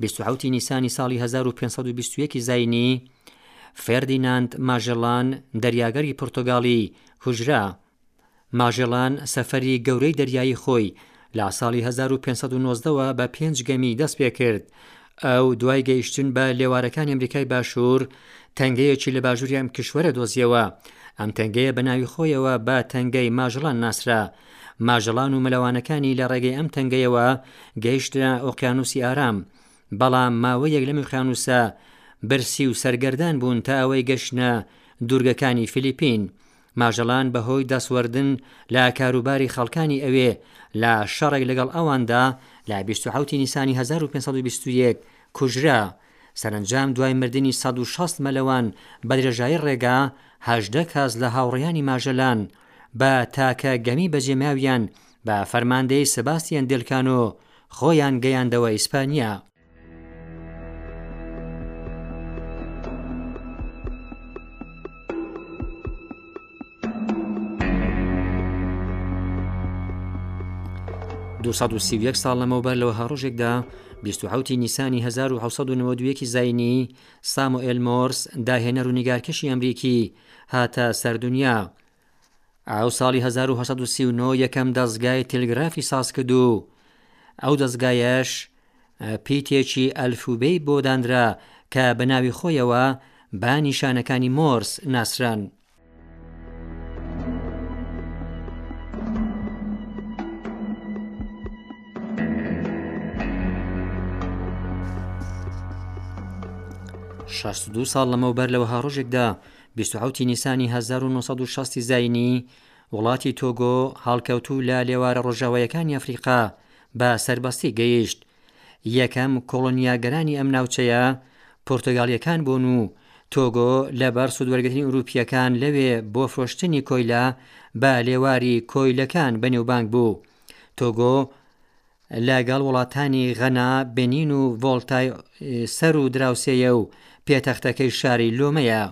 بیست و حەوتی نیسانی ساڵی هەزار و پێنج سەد و بیست و یەک زاینی، فێردیناند ماژێڵان، دەریاگەری پورتوگالی، کوژرا. ماژێڵان سەفەری گەورەی دەریایی خۆی لە ساڵی هەزار و پێنج سەد و نۆزدە وە بە پێنج گەمی دەست پێ کرد. ئەو دوای گەیشتن بە لێوارەکانی ئەمریکای باشوور، تەنگەیەکی لە باژووری ئەم کیشوەرە دۆزییەوە. ئەم تەنگەیە بە ناوی خۆیەوە بە تەنگەی ماژڵان ناسرا. ماژەڵان و مەلەوانەکانی لە ڕێگەی ئەم تەنگەیەوە گەیشتە ئۆقیانوسی ئارام، بەڵام ماوەیەک لەم ئۆقیانوسە برسی و سەرگەردان بوون تا ئەوەی گەشتە دوورگەکانی فلیپین. ماژەڵان بەهۆی دەستوەردن لە کاروباری خەڵکانی ئەوێ لە شەڕێک لەگەڵ ئەواندا لە بیست و حەوتی نیسانی هەزار و پێنج سەد و بیست و یەک کوژرا. سەرەنجام دوای مردنی سەد و شەست مەلەوان بە درێژایی ڕێگا هەژدە کەس لە هاوڕێیانی ماژەلان بە تاکە گەمی بەجێماویان بە فەرماندەی سباستیان دێلکانۆ خۆیان گەیاندەوە ئیسپانیا. دوو سەد و سی و یەک ساڵ لەمەوبەر لە وەها ڕۆژێکدا بیست و حەوتی نیسانی هەزار و حەوت سەد و نەوەد و یەکی زینی سامۆئێل مۆرس داهێنەر و نیگارکێشی ئەمریکی هاتە سەر دونیا. ئەو ساڵی هەزار و هەشت سەد و سی و نۆ یەکەم دەزگای تلگرافی ساز کرد و ئەو دەزگایەش پیتێکی ئەلفوبێی بۆ دانرا کە بە ناوی خۆیەوە بە نیشانەکانی مۆرس ناسران. شەست و دوو ساڵ لەمەوبەر لە وەها ڕۆژێکدا بیست و حەوتی نیسانی هەزار و نۆ سەد و شەستی زایینی وڵاتی تۆگۆ هەڵکەوتوو لە لێوارە ڕۆژاوایەکانی ئەفریقا بە سەربەستی گەیشت یەکەم کۆڵۆنیاگەرانی ئەم ناوچەیە پۆرتۆگالییەکان بوون و تۆگۆ لەبەر سوودوەرگرتنی ئورووپییەکان لەوێ بۆ فرۆشتنی کۆیلە بە لێواری کۆیلەکان بەنێوبانگ بوو تۆگۆ لە گەڵ وڵاتانی غەنا، بنین و ڤۆڵتای سەر و دراوسێیە و پێتەختەکەی شاری لۆمەیە.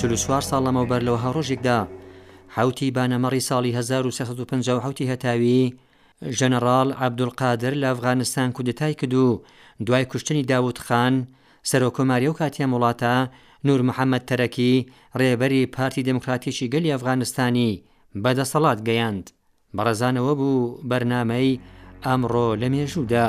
چل و چوار ساڵ لەمەوبەر لەوەها ڕۆژێکدا حوتی بانەمەڕی ساڵی 1950 هەتاوی ژەنەڕاڵ عەبدولقادر لە ئەفغانستان کودەتای کرد و دوای کوشتنی داود خان، سەرۆککۆماری ئەو کاتی ئەم وڵاتە، نور محەمەد تەرەکی، ڕێبەری پارتی دێموکراتیکی گەلی ئەفغانستانی، بە دەسەڵات گەیاند. بەڕێزان ئەوە بوو بەرنامەی ئەمڕۆ لە مێژوودا.